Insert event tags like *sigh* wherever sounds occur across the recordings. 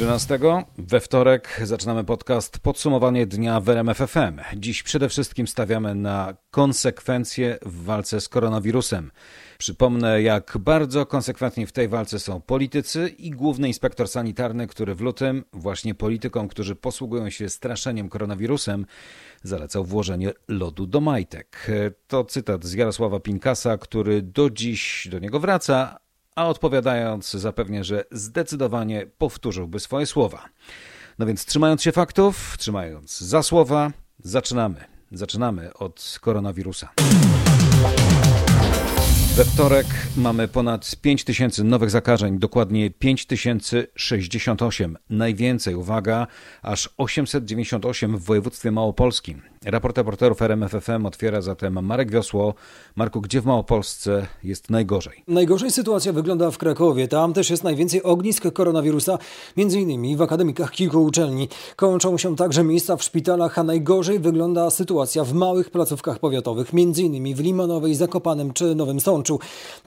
13 we wtorek zaczynamy podcast Podsumowanie dnia w RMF FM. Dziś przede wszystkim stawiamy na konsekwencje w walce z koronawirusem. Przypomnę, jak bardzo konsekwentni w tej walce są politycy i główny inspektor sanitarny, który w lutym właśnie politykom, którzy posługują się straszeniem koronawirusem, zalecał włożenie lodu do majtek. To cytat z Jarosława Pinkasa, który do dziś do niego wraca, a odpowiadając zapewnia, że zdecydowanie powtórzyłby swoje słowa. No więc trzymając się faktów, trzymając za słowa, zaczynamy. Zaczynamy od koronawirusa. We wtorek mamy ponad 5 tysięcy nowych zakażeń, dokładnie 5068. Najwięcej, uwaga, aż 898 w województwie małopolskim. Raport reporterów RMFFM otwiera zatem Marek Wiosło. Marku, gdzie w Małopolsce jest najgorzej? Najgorzej sytuacja wygląda w Krakowie. Tam też jest najwięcej ognisk koronawirusa, między innymi w akademikach kilku uczelni. Kończą się także miejsca w szpitalach, a najgorzej wygląda sytuacja w małych placówkach powiatowych, między innymi w Limanowej, Zakopanem czy Nowym Sączu.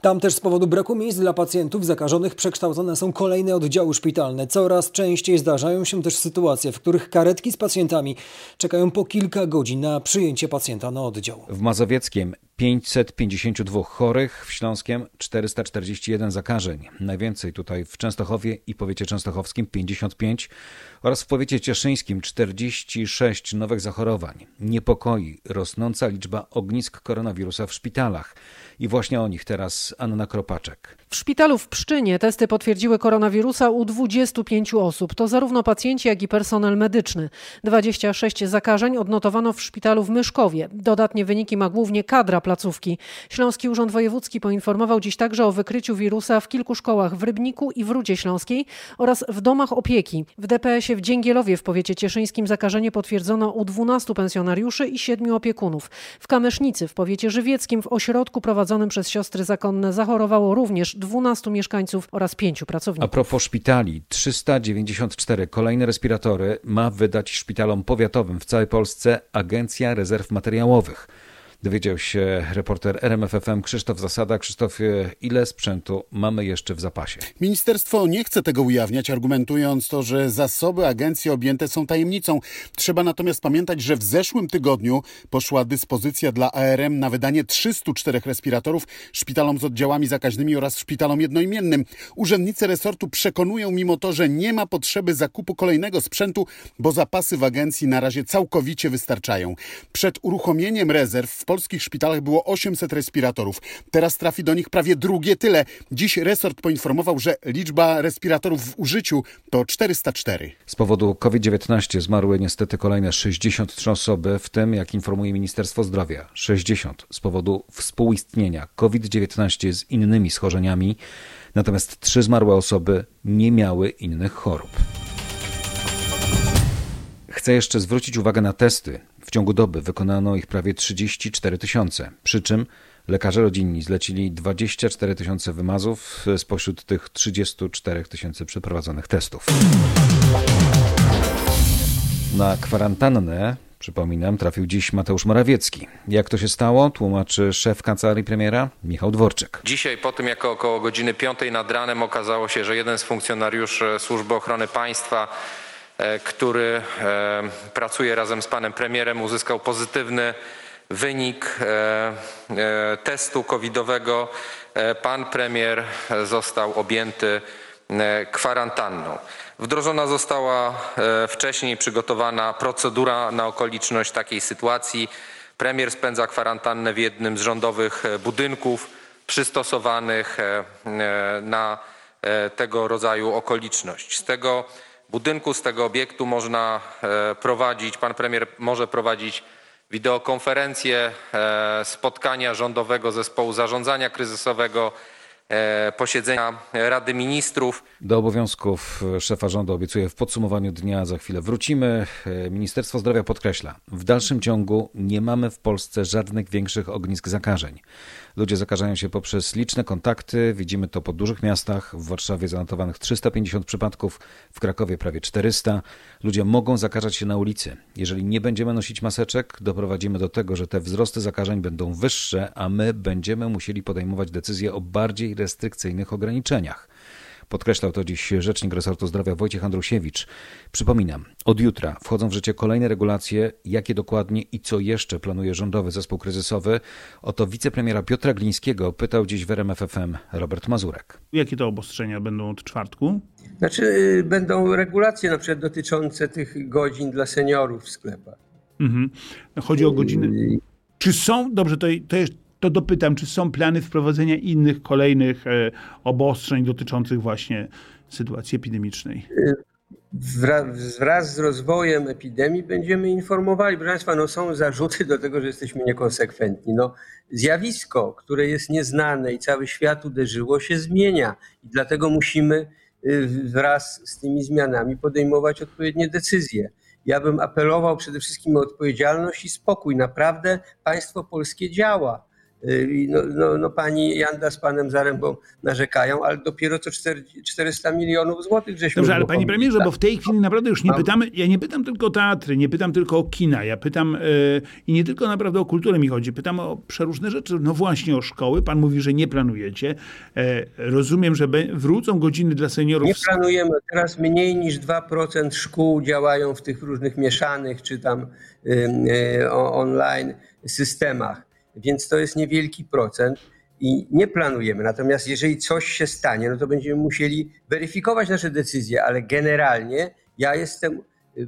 Tam też z powodu braku miejsc dla pacjentów zakażonych przekształcone są kolejne oddziały szpitalne. Coraz częściej zdarzają się też sytuacje, w których karetki z pacjentami czekają po kilka godzin na przyjęcie pacjenta na oddział. W Mazowieckiem 552 chorych, w Śląskiem 441 zakażeń. Najwięcej tutaj w Częstochowie i powiecie częstochowskim 55 oraz w powiecie cieszyńskim 46 nowych zachorowań. Niepokoi rosnąca liczba ognisk koronawirusa w szpitalach. I właśnie o nich teraz Anna Kropaczek. W szpitalu w Pszczynie testy potwierdziły koronawirusa u 25 osób. To zarówno pacjenci, jak i personel medyczny. 26 zakażeń odnotowano w szpitalu w Myszkowie. Dodatnie wyniki ma głównie kadra placówki. Śląski Urząd Wojewódzki poinformował dziś także o wykryciu wirusa w kilku szkołach w Rybniku i w Rudzie Śląskiej oraz w domach opieki. W DPS-ie w Dzięgielowie w powiecie cieszyńskim zakażenie potwierdzono u 12 pensjonariuszy i 7 opiekunów. W Kamesznicy w powiecie żywieckim w ośrodku prowadzonym przez siostry zakonne zachorowało również 12 mieszkańców oraz 5 pracowników. A propos szpitali, 394 kolejne respiratory ma wydać szpitalom powiatowym w całej Polsce Agencja Rezerw Materiałowych. Dowiedział się reporter RMFFM Krzysztof Zasada. Krzysztofie, ile sprzętu mamy jeszcze w zapasie? Ministerstwo nie chce tego ujawniać, argumentując to, że zasoby agencji objęte są tajemnicą. Trzeba natomiast pamiętać, że w zeszłym tygodniu poszła dyspozycja dla ARM na wydanie 304 respiratorów szpitalom z oddziałami zakaźnymi oraz szpitalom jednoimiennym. Urzędnicy resortu przekonują mimo to, że nie ma potrzeby zakupu kolejnego sprzętu, bo zapasy w agencji na razie całkowicie wystarczają. Przed uruchomieniem rezerw w polskich szpitalach było 800 respiratorów. Teraz trafi do nich prawie drugie tyle. Dziś resort poinformował, że liczba respiratorów w użyciu to 404. Z powodu COVID-19 zmarły niestety kolejne 63 osoby, w tym, jak informuje Ministerstwo Zdrowia, 60 z powodu współistnienia COVID-19 z innymi schorzeniami, natomiast trzy zmarłe osoby nie miały innych chorób. Chcę jeszcze zwrócić uwagę na testy. W ciągu doby wykonano ich prawie 34 tysiące, przy czym lekarze rodzinni zlecili 24 tysiące wymazów spośród tych 34 tysięcy przeprowadzonych testów. Na kwarantannę, przypominam, trafił dziś Mateusz Morawiecki. Jak to się stało, tłumaczy szef kancelarii premiera Michał Dworczyk. Dzisiaj po tym, jak około godziny 5 nad ranem okazało się, że jeden z funkcjonariuszy Służby Ochrony Państwa który e, pracuje razem z panem premierem, uzyskał pozytywny wynik e, testu covidowego. Pan premier został objęty kwarantanną. Wdrożona została wcześniej przygotowana procedura na okoliczność takiej sytuacji. Premier spędza kwarantannę w jednym z rządowych budynków przystosowanych na tego rodzaju okoliczność. Z tego budynku, z tego obiektu można e, prowadzić, pan premier może prowadzić wideokonferencje, spotkania rządowego zespołu zarządzania kryzysowego, posiedzenia Rady Ministrów. Do obowiązków szefa rządu obiecuję w podsumowaniu dnia, za chwilę wrócimy. Ministerstwo Zdrowia podkreśla, w dalszym ciągu nie mamy w Polsce żadnych większych ognisk zakażeń. Ludzie zakażają się poprzez liczne kontakty. Widzimy to po dużych miastach. W Warszawie zanotowanych 350 przypadków, w Krakowie prawie 400. Ludzie mogą zakażać się na ulicy. Jeżeli nie będziemy nosić maseczek, doprowadzimy do tego, że te wzrosty zakażeń będą wyższe, a my będziemy musieli podejmować decyzje o bardziej restrykcyjnych ograniczeniach. Podkreślał to dziś rzecznik resortu zdrowia Wojciech Andrusiewicz. Przypominam, od jutra wchodzą w życie kolejne regulacje. Jakie dokładnie i co jeszcze planuje rządowy zespół kryzysowy? Oto wicepremiera Piotra Glińskiego pytał dziś w RMFFM Robert Mazurek. Jakie to obostrzenia będą od czwartku? Znaczy, y, będą regulacje na przykład dotyczące tych godzin dla seniorów w sklepach. Mhm. Chodzi o godziny. Czy są, dobrze, to, to, jest, to dopytam, czy są plany wprowadzenia innych, kolejnych e, obostrzeń dotyczących właśnie sytuacji epidemicznej? Wraz, wraz z rozwojem epidemii będziemy informowali. Proszę Państwa, no są zarzuty do tego, że jesteśmy niekonsekwentni. No, zjawisko, które jest nieznane i cały świat uderzyło, się zmienia i dlatego musimy y, wraz z tymi zmianami podejmować odpowiednie decyzje. Ja bym apelował przede wszystkim o odpowiedzialność i spokój. Naprawdę państwo polskie działa. Y, no, no, no, pani Janda z panem Zarębą narzekają, ale dopiero co 400 milionów złotych żeśmy... Dobrze, ale panie premierze, bo w tej chwili naprawdę już nie pytamy, ja nie pytam tylko o teatry, nie pytam tylko o kina, ja pytam yy, i nie tylko naprawdę o kulturę mi chodzi, pytam o przeróżne rzeczy, no właśnie o szkoły, pan mówi, że nie planujecie, yy, rozumiem, że wrócą godziny dla seniorów. Nie planujemy, teraz mniej niż 2% szkół działają w tych różnych mieszanych, czy tam yy, yy, online systemach więc to jest niewielki procent i nie planujemy. Natomiast jeżeli coś się stanie, no to będziemy musieli weryfikować nasze decyzje, ale generalnie ja jestem,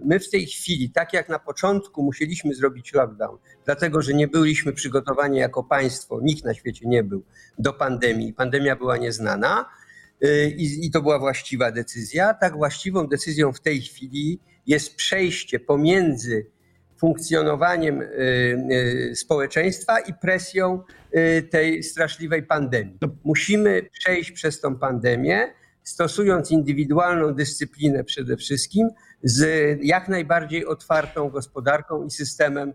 my w tej chwili, tak jak na początku musieliśmy zrobić lockdown, dlatego że nie byliśmy przygotowani jako państwo, nikt na świecie nie był do pandemii, pandemia była nieznana y, i, i to była właściwa decyzja, tak właściwą decyzją w tej chwili jest przejście pomiędzy funkcjonowaniem y, y, społeczeństwa i presją y, tej straszliwej pandemii. Musimy przejść przez tą pandemię, stosując indywidualną dyscyplinę przede wszystkim, z jak najbardziej otwartą gospodarką i systemem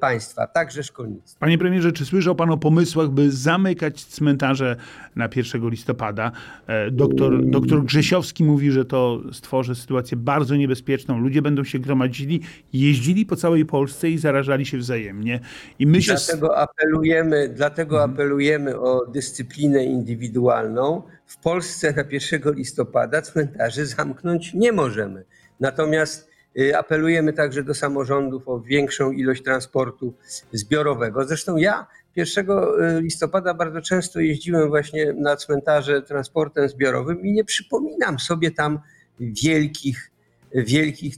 państwa, także szkolnictwa. Panie premierze, czy słyszał pan o pomysłach, by zamykać cmentarze na 1 listopada? E, doktor, doktor Grzesiowski mówi, że to stworzy sytuację bardzo niebezpieczną. Ludzie będą się gromadzili, jeździli po całej Polsce i zarażali się wzajemnie. I my się... Dlatego apelujemy, dlatego mhm. apelujemy o dyscyplinę indywidualną. W Polsce na 1 listopada cmentarzy zamknąć nie możemy. Natomiast Y, apelujemy także do samorządów o większą ilość transportu zbiorowego. Zresztą ja 1 y, listopada bardzo często jeździłem właśnie na cmentarze transportem zbiorowym i nie przypominam sobie tam wielkich, wielkich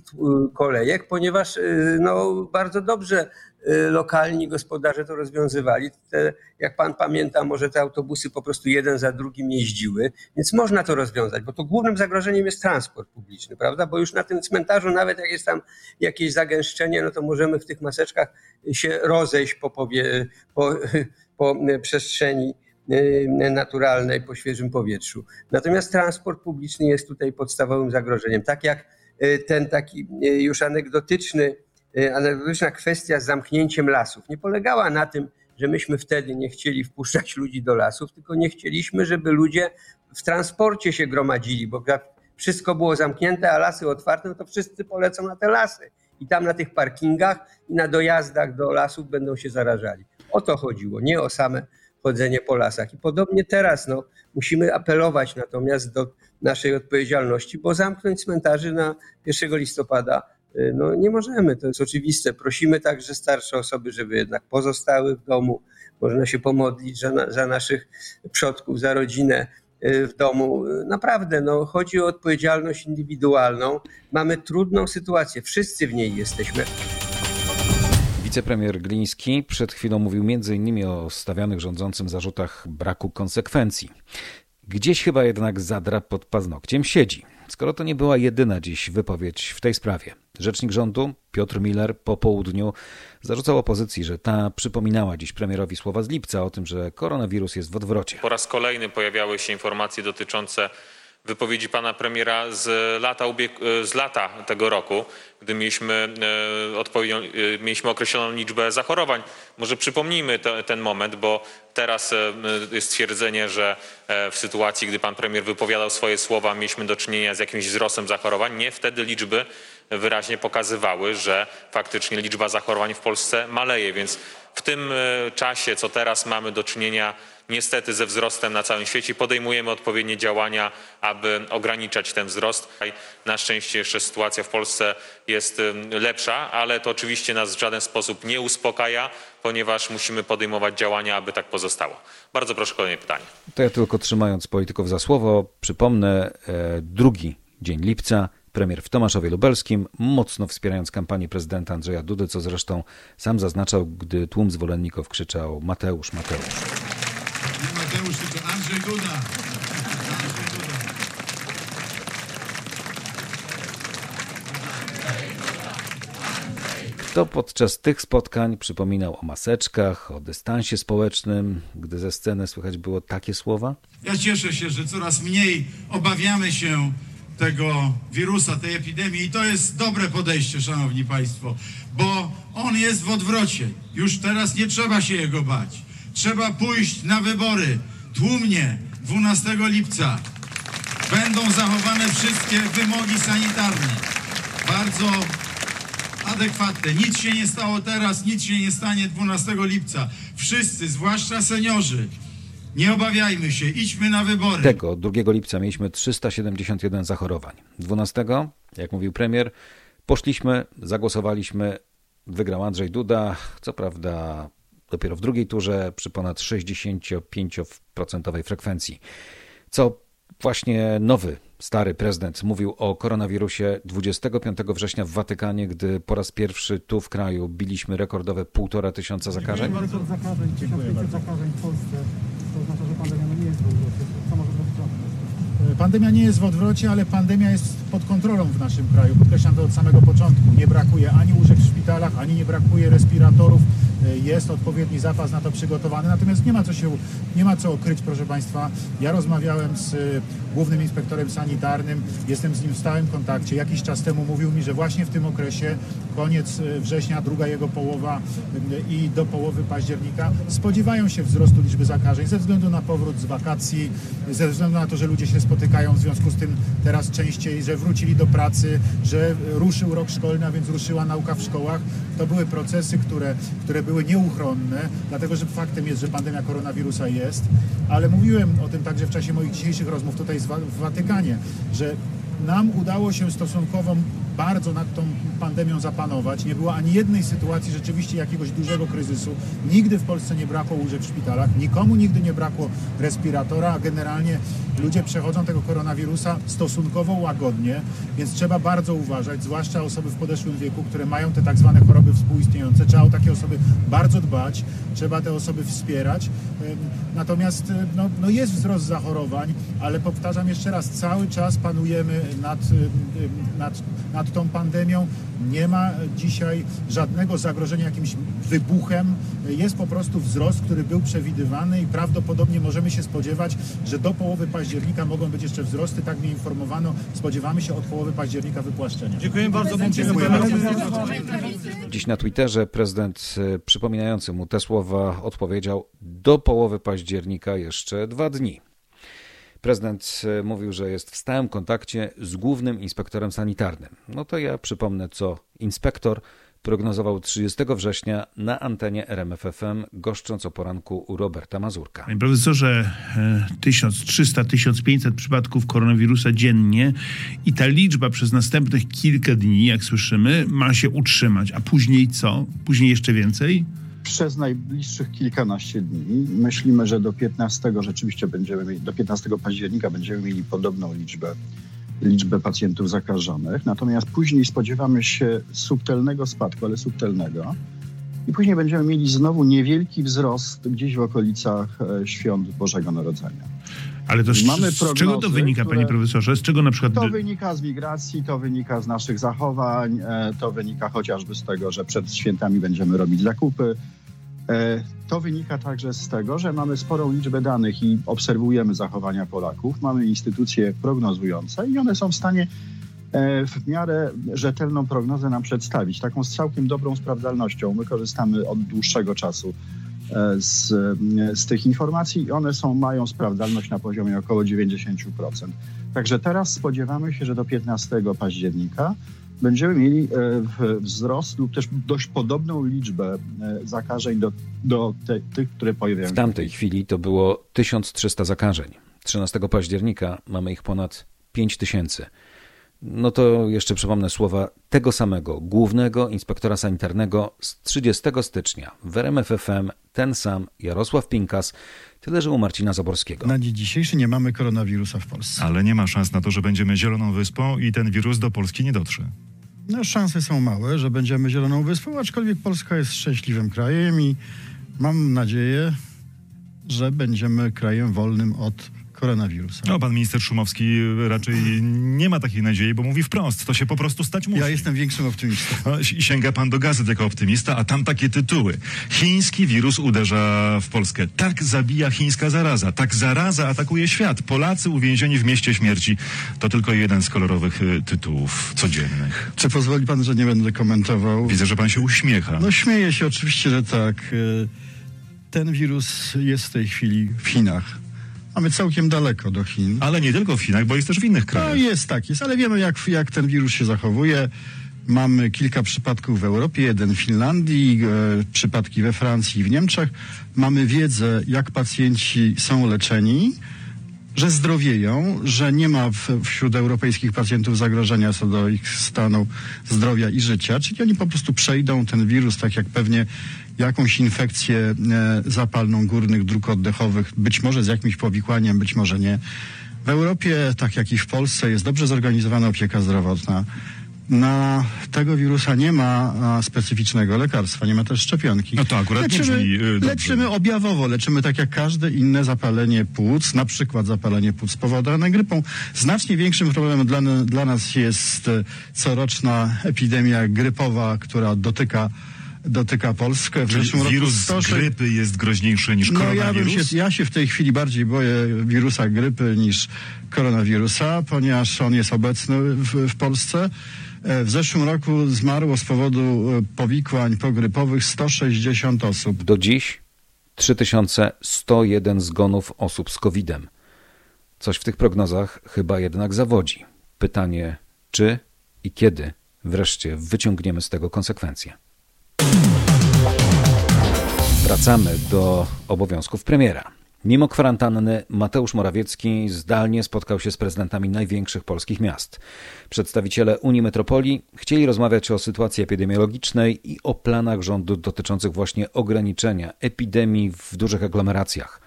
kolejek, ponieważ y, no, bardzo dobrze Y, lokalni gospodarze to rozwiązywali. Te, jak pan pamięta, może te autobusy po prostu jeden za drugim jeździły, więc można to rozwiązać, bo to głównym zagrożeniem jest transport publiczny, prawda? Bo już na tym cmentarzu, nawet jak jest tam jakieś zagęszczenie, no to możemy w tych maseczkach się rozejść po, powie, po, *laughs* po przestrzeni y, naturalnej, po świeżym powietrzu. Natomiast transport publiczny jest tutaj podstawowym zagrożeniem. Tak jak y, ten taki już anegdotyczny Y, analogiczna kwestia z zamknięciem lasów nie polegała na tym, że myśmy wtedy nie chcieli wpuszczać ludzi do lasów, tylko nie chcieliśmy, żeby ludzie w transporcie się gromadzili, bo wszystko było zamknięte, a lasy otwarte, no to wszyscy polecą na te lasy. I tam na tych parkingach i na dojazdach do lasów będą się zarażali. O to chodziło, nie o same chodzenie po lasach. I podobnie teraz no, musimy apelować natomiast do naszej odpowiedzialności, bo zamknąć cmentarzy na 1 listopada no nie możemy, to jest oczywiste. Prosimy także starsze osoby, żeby jednak pozostały w domu. Można się pomodlić za, za naszych przodków, za rodzinę y, w domu. Naprawdę, no, chodzi o odpowiedzialność indywidualną. Mamy trudną sytuację, wszyscy w niej jesteśmy. Wicepremier Gliński przed chwilą mówił m.in. o stawianych rządzącym zarzutach braku konsekwencji. Gdzieś chyba jednak zadra pod paznokciem siedzi, skoro to nie była jedyna dziś wypowiedź w tej sprawie. Rzecznik rządu Piotr Miller po południu zarzucał opozycji, że ta przypominała dziś premierowi słowa z lipca o tym, że koronawirus jest w odwrocie. Po raz kolejny pojawiały się informacje dotyczące wypowiedzi pana premiera z lata, z lata tego roku, gdy mieliśmy, e, e, mieliśmy określoną liczbę zachorowań. Może przypomnijmy to, ten moment, bo teraz e, jest stwierdzenie, że w sytuacji, gdy pan premier wypowiadał swoje słowa, mieliśmy do czynienia z jakimś wzrostem zachorowań. Nie, wtedy liczby wyraźnie pokazywały, że faktycznie liczba zachorowań w Polsce maleje, więc w tym czasie, co teraz mamy do czynienia niestety ze wzrostem na całym świecie. Podejmujemy odpowiednie działania, aby ograniczać ten wzrost. Na szczęście jeszcze sytuacja w Polsce jest lepsza, ale to oczywiście nas w żaden sposób nie uspokaja, ponieważ musimy podejmować działania, aby tak pozostało. Bardzo proszę kolejne pytanie. To ja tylko trzymając polityków za słowo, przypomnę e, drugi dzień lipca. Premier w Tomaszowie Lubelskim, mocno wspierając kampanię prezydenta Andrzeja Dudy, co zresztą sam zaznaczał, gdy tłum zwolenników krzyczał Mateusz, Mateusz. Nie Mateusz, tylko Andrzej Duda. To podczas tych spotkań przypominał o maseczkach, o dystansie społecznym, gdy ze sceny słychać było takie słowa. Ja cieszę się, że coraz mniej obawiamy się tego wirusa, tej epidemii i to jest dobre podejście, szanowni państwo, bo on jest w odwrocie. Już teraz nie trzeba się jego bać. Trzeba pójść na wybory tłumnie 12 lipca. Będą zachowane wszystkie wymogi sanitarne. Bardzo adekwatne. Nic się nie stało teraz, nic się nie stanie 12 lipca. Wszyscy, zwłaszcza seniorzy, nie obawiajmy się, idźmy na wybory. Tego 2 lipca mieliśmy 371 zachorowań. 12, jak mówił premier, poszliśmy, zagłosowaliśmy, wygrał Andrzej Duda, co prawda dopiero w drugiej turze przy ponad 65% frekwencji. Co właśnie nowy, stary prezydent mówił o koronawirusie 25 września w Watykanie, gdy po raz pierwszy tu w kraju biliśmy rekordowe półtora tysiąca zakażeń. Rekord zakażeń, 1500 zakażeń w Polsce. To oznacza, że pandemia no nie jest w odwrocie. Co może być Pandemia nie jest w odwrocie, ale pandemia jest pod kontrolą w naszym kraju. Podkreślam to od samego początku. Nie brakuje ani łóżek w szpitalach, ani nie brakuje respiratorów. Jest odpowiedni zapas na to przygotowany. Natomiast nie ma co się, nie ma co okryć, proszę Państwa. Ja rozmawiałem z głównym inspektorem sanitarnym, jestem z nim w stałym kontakcie. Jakiś czas temu mówił mi, że właśnie w tym okresie, koniec września, druga jego połowa i do połowy października, spodziewają się wzrostu liczby zakażeń ze względu na powrót z wakacji, ze względu na to, że ludzie się spotykają w związku z tym teraz częściej, że wrócili do pracy, że ruszył rok szkolny, a więc ruszyła nauka w szkołach. To były procesy, które, które były nieuchronne, dlatego że faktem jest, że pandemia koronawirusa jest, ale mówiłem o tym także w czasie moich dzisiejszych rozmów tutaj w Watykanie, że nam udało się stosunkowo bardzo nad tą pandemią zapanować. Nie było ani jednej sytuacji rzeczywiście jakiegoś dużego kryzysu. Nigdy w Polsce nie brakło łóżek w szpitalach, nikomu nigdy nie brakło respiratora, a generalnie ludzie przechodzą tego koronawirusa stosunkowo łagodnie, więc trzeba bardzo uważać, zwłaszcza osoby w podeszłym wieku, które mają te tak zwane choroby współistniejące. Trzeba o takie osoby bardzo dbać, trzeba te osoby wspierać. Natomiast no, no jest wzrost zachorowań, ale powtarzam jeszcze raz, cały czas panujemy nad, nad, nad tą pandemią. Nie ma dzisiaj żadnego zagrożenia jakimś wybuchem. Jest po prostu wzrost, który był przewidywany i prawdopodobnie możemy się spodziewać, że do połowy października mogą być jeszcze wzrosty. Tak mnie informowano. Spodziewamy się od połowy października wypłaszczenia. Dziękuję bardzo. Dziękuję bardzo. Dziś na Twitterze prezydent, e, przypominający mu te słowa, odpowiedział: Do połowy października jeszcze dwa dni. Prezydent e, mówił, że jest w stałym kontakcie z głównym inspektorem sanitarnym. No to ja przypomnę, co inspektor prognozował 30 września na antenie RMFFM, goszcząc o poranku u Roberta Mazurka. Panie profesorze, 1300-1500 e, przypadków koronawirusa dziennie i ta liczba przez następnych kilka dni, jak słyszymy, ma się utrzymać. A później co? Później jeszcze więcej? przez najbliższych kilkanaście dni. Myślimy, że do 15 rzeczywiście będziemy mieli, do 15 października będziemy mieli podobną liczbę, liczbę pacjentów zakażonych. Natomiast później spodziewamy się subtelnego spadku, ale subtelnego. I później będziemy mieli znowu niewielki wzrost gdzieś w okolicach e, świąt Bożego Narodzenia. Ale to z, Mamy z czego to wynika, panie profesorze? Z czego na przykład... To wynika z migracji, to wynika z naszych zachowań, e, to wynika chociażby z tego, że przed świętami będziemy robić zakupy. E, to wynika także z tego, że mamy sporą liczbę danych i obserwujemy zachowania Polaków. Mamy instytucje prognozujące i one są w stanie e, w miarę rzetelną prognozę nam przedstawić. Taką z całkiem dobrą sprawdzalnością. My korzystamy od dłuższego czasu z, z tych informacji i one są, mają sprawdzalność na poziomie około 90%. Także teraz spodziewamy się, że do 15 października będziemy mieli e, wzrost lub też dość podobną liczbę e, zakażeń do, do te, tych, które pojawiają się. W tamtej chwili to było 1300 zakażeń. 13 października mamy ich ponad 5000. No to jeszcze przypomnę słowa tego samego głównego inspektora sanitarnego z 30 stycznia w RMF FM, ten sam Jarosław Pinkas, tyle że u Marcina Zaborskiego. Na dzień dzisiejszy nie mamy koronawirusa w Polsce. Ale nie ma szans na to, że będziemy zieloną wyspą i ten wirus do Polski nie dotrze. No, szanse są małe, że będziemy zieloną wyspą, aczkolwiek Polska jest szczęśliwym krajem i mam nadzieję, że będziemy krajem wolnym od koronawirusa. No, pan minister Szumowski raczej nie ma takiej nadziei, bo mówi wprost, to się po prostu stać musi. Ja jestem większym optymistą. No, i sięga pan do gazet jako optymista, a tam takie tytuły. Chiński wirus uderza w Polskę. Tak zabija chińska zaraza. Tak zaraza atakuje świat. Polacy uwięzieni w mieście śmierci. To tylko jeden z kolorowych y, tytułów codziennych. Czy pozwoli pan, że nie będę komentował? Widzę, że pan się uśmiecha. No śmieję się oczywiście, że tak. Y, Ten wirus jest w tej chwili w Chinach. Mamy całkiem daleko do Chin. Ale nie tylko w Chinach, bo jest też w innych No krajach. jest tak, jest, ale wiemy jak, jak ten wirus się zachowuje. Mamy kilka przypadków w Europie, jeden w Finlandii, e, przypadki we Francji i w Niemczech. Mamy wiedzę, jak pacjenci są leczeni, że zdrowieją, że nie ma w, wśród europejskich pacjentów zagrożenia co do ich stanu zdrowia i życia, czyli oni po prostu przejdą ten wirus, tak jak pewnie jakąś infekcję e, zapalną górnych dróg oddechowych, być może z jakimś powikłaniem, być może nie. W Europie, tak jak i w Polsce, jest dobrze zorganizowana opieka zdrowotna. Na tego wirusa nie ma specyficznego lekarstwa, nie ma też szczepionki. No to akurat nie leczymy, brzmi, dobrze. leczymy objawowo, leczymy tak jak każde inne zapalenie płuc, na przykład zapalenie płuc spowodowane grypą. Znacznie większym problemem dla, dla nas jest e, coroczna epidemia grypowa, która dotyka dotyka Polskę. W Czyli zeszłym roku wirus 106 grypy jest groźniejszy niż no ja, się, ja się w tej chwili bardziej boję wirusa grypy niż koronawirusa, ponieważ on jest obecny w, w Polsce. E, W zeszłym roku zmarło z powodu e, powikłań pogrypowych 160 osób. Do dziś 3101 zgonów osób z COVID-em. Coś w tych prognozach chyba jednak zawodzi. Pytanie, czy i kiedy wreszcie wyciągniemy z tego konsekwencje. Wracamy do obowiązków premiera. Mimo kwarantanny Mateusz Morawiecki zdalnie spotkał się z prezydentami największych polskich miast. Przedstawiciele Unii Metropolii chcieli rozmawiać o sytuacji epidemiologicznej i o planach rządu dotyczących właśnie ograniczenia epidemii w dużych aglomeracjach.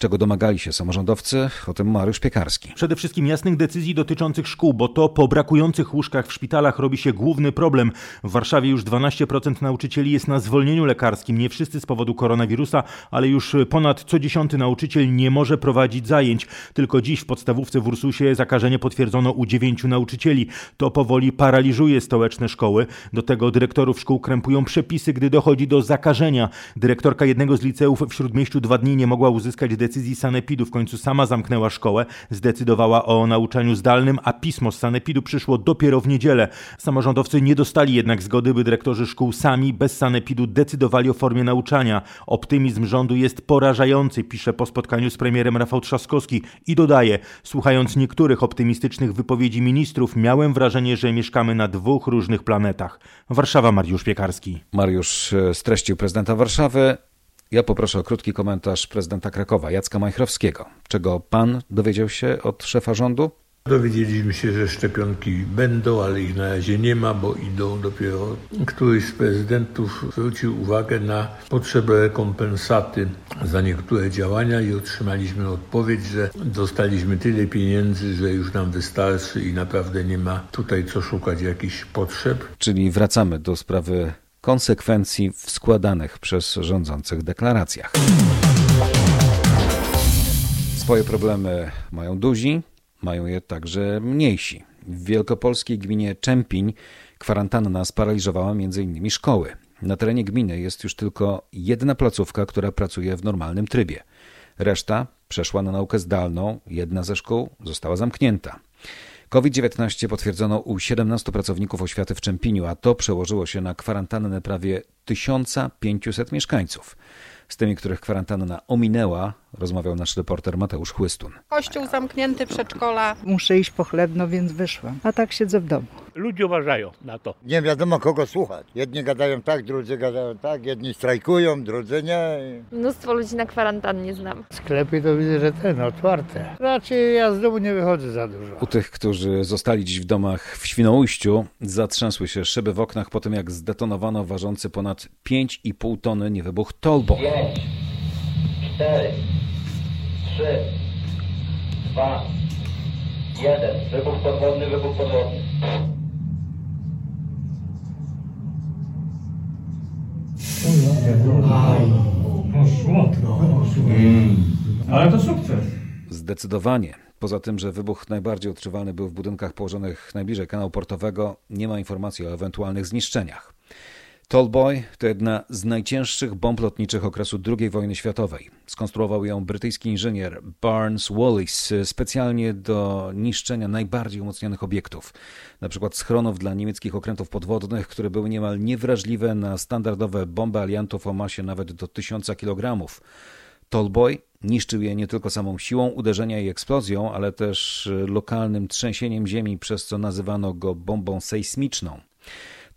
Czego domagali się samorządowcy? O tym Mariusz Piekarski. Przede wszystkim jasnych decyzji dotyczących szkół, bo to po brakujących łóżkach w szpitalach robi się główny problem. W Warszawie już 12% nauczycieli jest na zwolnieniu lekarskim. Nie wszyscy z powodu koronawirusa, ale już ponad co dziesiąty nauczyciel nie może prowadzić zajęć. Tylko dziś w podstawówce w Ursusie zakażenie potwierdzono u dziewięciu nauczycieli. To powoli paraliżuje stołeczne szkoły. Do tego dyrektorów szkół krępują przepisy, gdy dochodzi do zakażenia. Dyrektorka jednego z liceów w Śródmieściu dwa dni nie mogła uzyskać decyzji sanepidu. W końcu sama zamknęła szkołę, zdecydowała o nauczaniu zdalnym, a pismo z sanepidu przyszło dopiero w niedzielę. Samorządowcy nie dostali jednak zgody, by dyrektorzy szkół sami bez sanepidu decydowali o formie nauczania. Optymizm rządu jest porażający, pisze po spotkaniu z premierem Rafał Trzaskowski i dodaje, słuchając niektórych optymistycznych wypowiedzi ministrów, miałem wrażenie, że mieszkamy na dwóch różnych planetach. Warszawa, Mariusz Piekarski. Mariusz e, streścił prezydenta Warszawy. Ja poproszę o krótki komentarz prezydenta Krakowa, Jacka Majchrowskiego. Czego pan dowiedział się od szefa rządu? Dowiedzieliśmy się, że szczepionki będą, ale ich na razie nie ma, bo idą dopiero. Któryś z prezydentów zwrócił uwagę na potrzebę rekompensaty za niektóre działania i otrzymaliśmy odpowiedź, że dostaliśmy tyle pieniędzy, że już nam wystarczy i naprawdę nie ma tutaj co szukać jakichś potrzeb. Czyli wracamy do sprawy konsekwencji w składanych przez rządzących deklaracjach. Swoje problemy mają duzi, mają je także mniejsi. W wielkopolskiej gminie Czempiń kwarantanna sparaliżowała m.in. szkoły. Na terenie gminy jest już tylko jedna placówka, która pracuje w normalnym trybie. Reszta przeszła na naukę zdalną, jedna ze szkół została zamknięta. COVID-19 potwierdzono u 17 pracowników oświaty w Czempiniu, a to przełożyło się na kwarantannę prawie 1500 mieszkańców. Z tymi, których kwarantanna ominęła, rozmawiał nasz reporter Mateusz Chłystun. Kościół zamknięty, przedszkola. Muszę iść po chleb, no więc wyszłam. A tak siedzę w domu. ludzie uważają na to. Nie wiadomo kogo słuchać. Jedni gadają tak, drudzy gadają tak, jedni strajkują, drudzy nie. Mnóstwo ludzi na kwarantannie znam. Sklepy to widzę, że ten, otwarte. Raczej ja z domu nie wychodzę za dużo. U tych, którzy zostali dziś w domach w Świnoujściu, zatrzęsły się szyby w oknach po tym, jak zdetonowano ważący ponad 5,5 tony niewybuch Tolbo. 5, 4, 3, 2, 1. Wybuch podwodny, wybuch podwodny. Ale to sukces. Zdecydowanie. Poza tym, że wybuch najbardziej odczuwalny był w budynkach położonych najbliżej kanału portowego, nie ma informacji o ewentualnych zniszczeniach. Tallboy to jedna z najcięższych bomb lotniczych okresu II wojny światowej. Skonstruował ją brytyjski inżynier Barnes Wallis specjalnie do niszczenia najbardziej umocnionych obiektów, np. schronów dla niemieckich okrętów podwodnych, które były niemal niewrażliwe na standardowe bomby aliantów o masie nawet do 1000 kg. Tallboy niszczył je nie tylko samą siłą uderzenia i eksplozją, ale też lokalnym trzęsieniem ziemi, przez co nazywano go bombą sejsmiczną.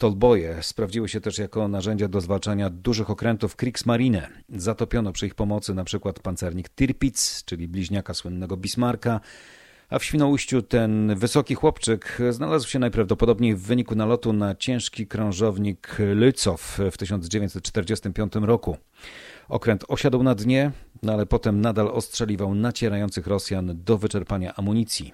Tolboje sprawdziły się też jako narzędzia do zwalczania dużych okrętów Kriegsmarine. Zatopiono przy ich pomocy np. pancernik Tirpitz, czyli bliźniaka słynnego Bismarcka, a w Świnoujściu ten wysoki chłopczyk znalazł się najprawdopodobniej w wyniku nalotu na ciężki krążownik Lycow w 1945 roku. Okręt osiadł na dnie, no ale potem nadal ostrzeliwał nacierających Rosjan do wyczerpania amunicji.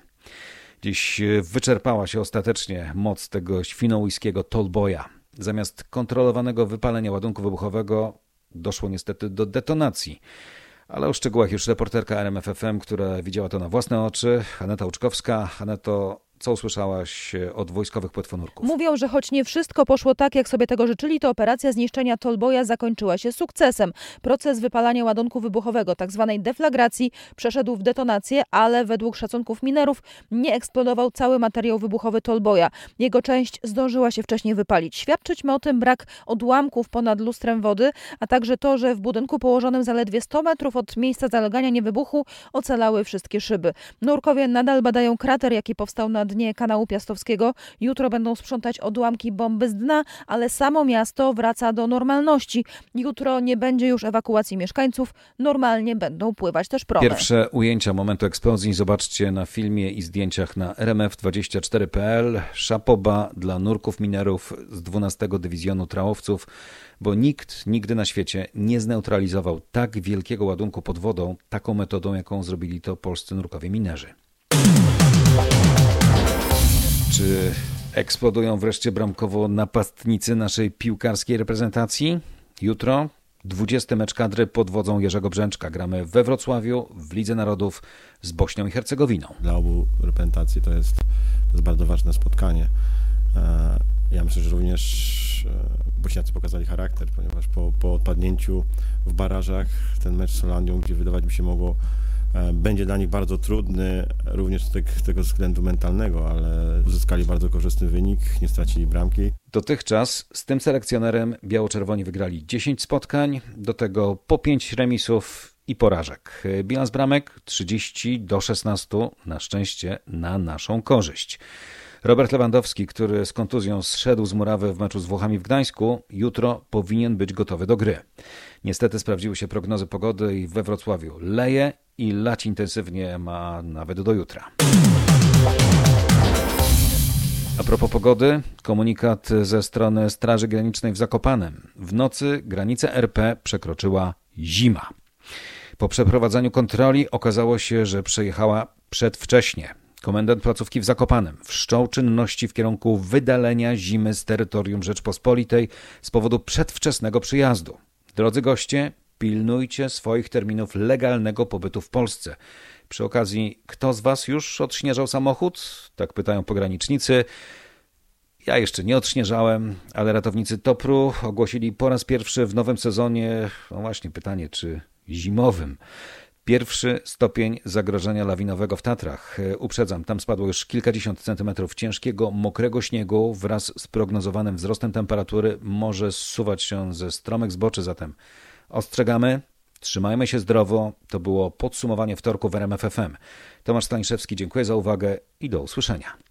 Dziś wyczerpała się ostatecznie moc tego świnoujskiego Tolboja. Zamiast kontrolowanego wypalenia ładunku wybuchowego doszło niestety do detonacji. Ale o szczegółach już reporterka RMFFM, która widziała to na własne oczy, Aneta Łuczkowska. Aneto, co usłyszałaś od wojskowych płetwonurków? Mówią, że choć nie wszystko poszło tak, jak sobie tego życzyli, to operacja zniszczenia Tolboja zakończyła się sukcesem. Proces wypalania ładunku wybuchowego, tzw. Tak deflagracji, przeszedł w detonację, ale według szacunków minerów nie eksplodował cały materiał wybuchowy Tolboja. Jego część zdążyła się wcześniej wypalić. Świadczyć ma o tym brak odłamków ponad lustrem wody, a także to, że w budynku położonym zaledwie 100 metrów od miejsca zalegania niewybuchu ocalały wszystkie szyby. Nurkowie nadal badają krater, jaki powstał na dnie kanału Piastowskiego. Jutro będą sprzątać odłamki bomby z dna, ale samo miasto wraca do normalności. Jutro nie będzie już ewakuacji mieszkańców, normalnie będą pływać też promy. Pierwsze ujęcia momentu eksplozji zobaczcie na filmie i zdjęciach na rmf24.pl. Szapoba dla nurków minerów z 12 Dywizjonu Trałowców, bo nikt nigdy na świecie nie zneutralizował tak wielkiego ładunku pod wodą taką metodą, jaką zrobili to polscy nurkowie minerzy. Czy eksplodują wreszcie bramkowo napastnicy naszej piłkarskiej reprezentacji? Jutro 20 mecz kadry pod wodzą Jerzego Brzęczka. Gramy we Wrocławiu w Lidze Narodów z Bośnią i Hercegowiną. Dla obu reprezentacji to jest, to jest bardzo ważne spotkanie. E, ja myślę, że również e, Bośniacy pokazali charakter, ponieważ po, po odpadnięciu w barażach ten mecz z Holandią, gdzie wydawać mi się mogło będzie dla nich bardzo trudny, również z tego względu mentalnego, ale uzyskali bardzo korzystny wynik, nie stracili bramki. Dotychczas z tym selekcjonerem biało-czerwoni wygrali 10 spotkań, do tego po 5 remisów i porażek. Bilans bramek 30 do 16, na szczęście na naszą korzyść. Robert Lewandowski, który z kontuzją zszedł z murawy w meczu z Włochami w Gdańsku, jutro powinien być gotowy do gry. Niestety sprawdziły się prognozy pogody i we Wrocławiu leje i lać intensywnie ma nawet do jutra. A propos pogody, komunikat ze strony Straży Granicznej w Zakopanem. W nocy granicę RP przekroczyła zima. Po przeprowadzeniu kontroli okazało się, że przejechała przedwcześnie. Komendant placówki w Zakopanem wszczął czynności w kierunku wydalenia zimy z terytorium Rzeczpospolitej z powodu przedwczesnego przyjazdu. Drodzy goście, pilnujcie swoich terminów legalnego pobytu w Polsce. Przy okazji, kto z Was już odśnieżał samochód? Tak pytają pogranicznicy. Ja jeszcze nie odśnieżałem, ale ratownicy Topru ogłosili po raz pierwszy w nowym sezonie, no właśnie pytanie, czy zimowym, Pierwszy stopień zagrożenia lawinowego w Tatrach. Uprzedzam, tam spadło już kilkadziesiąt centymetrów ciężkiego, mokrego śniegu wraz z prognozowanym wzrostem temperatury może zsuwać się ze stromych zboczy, zatem ostrzegamy, trzymajmy się zdrowo. To było podsumowanie wtorku w RMF FM. Tomasz Staniszewski, dziękuję za uwagę i do usłyszenia.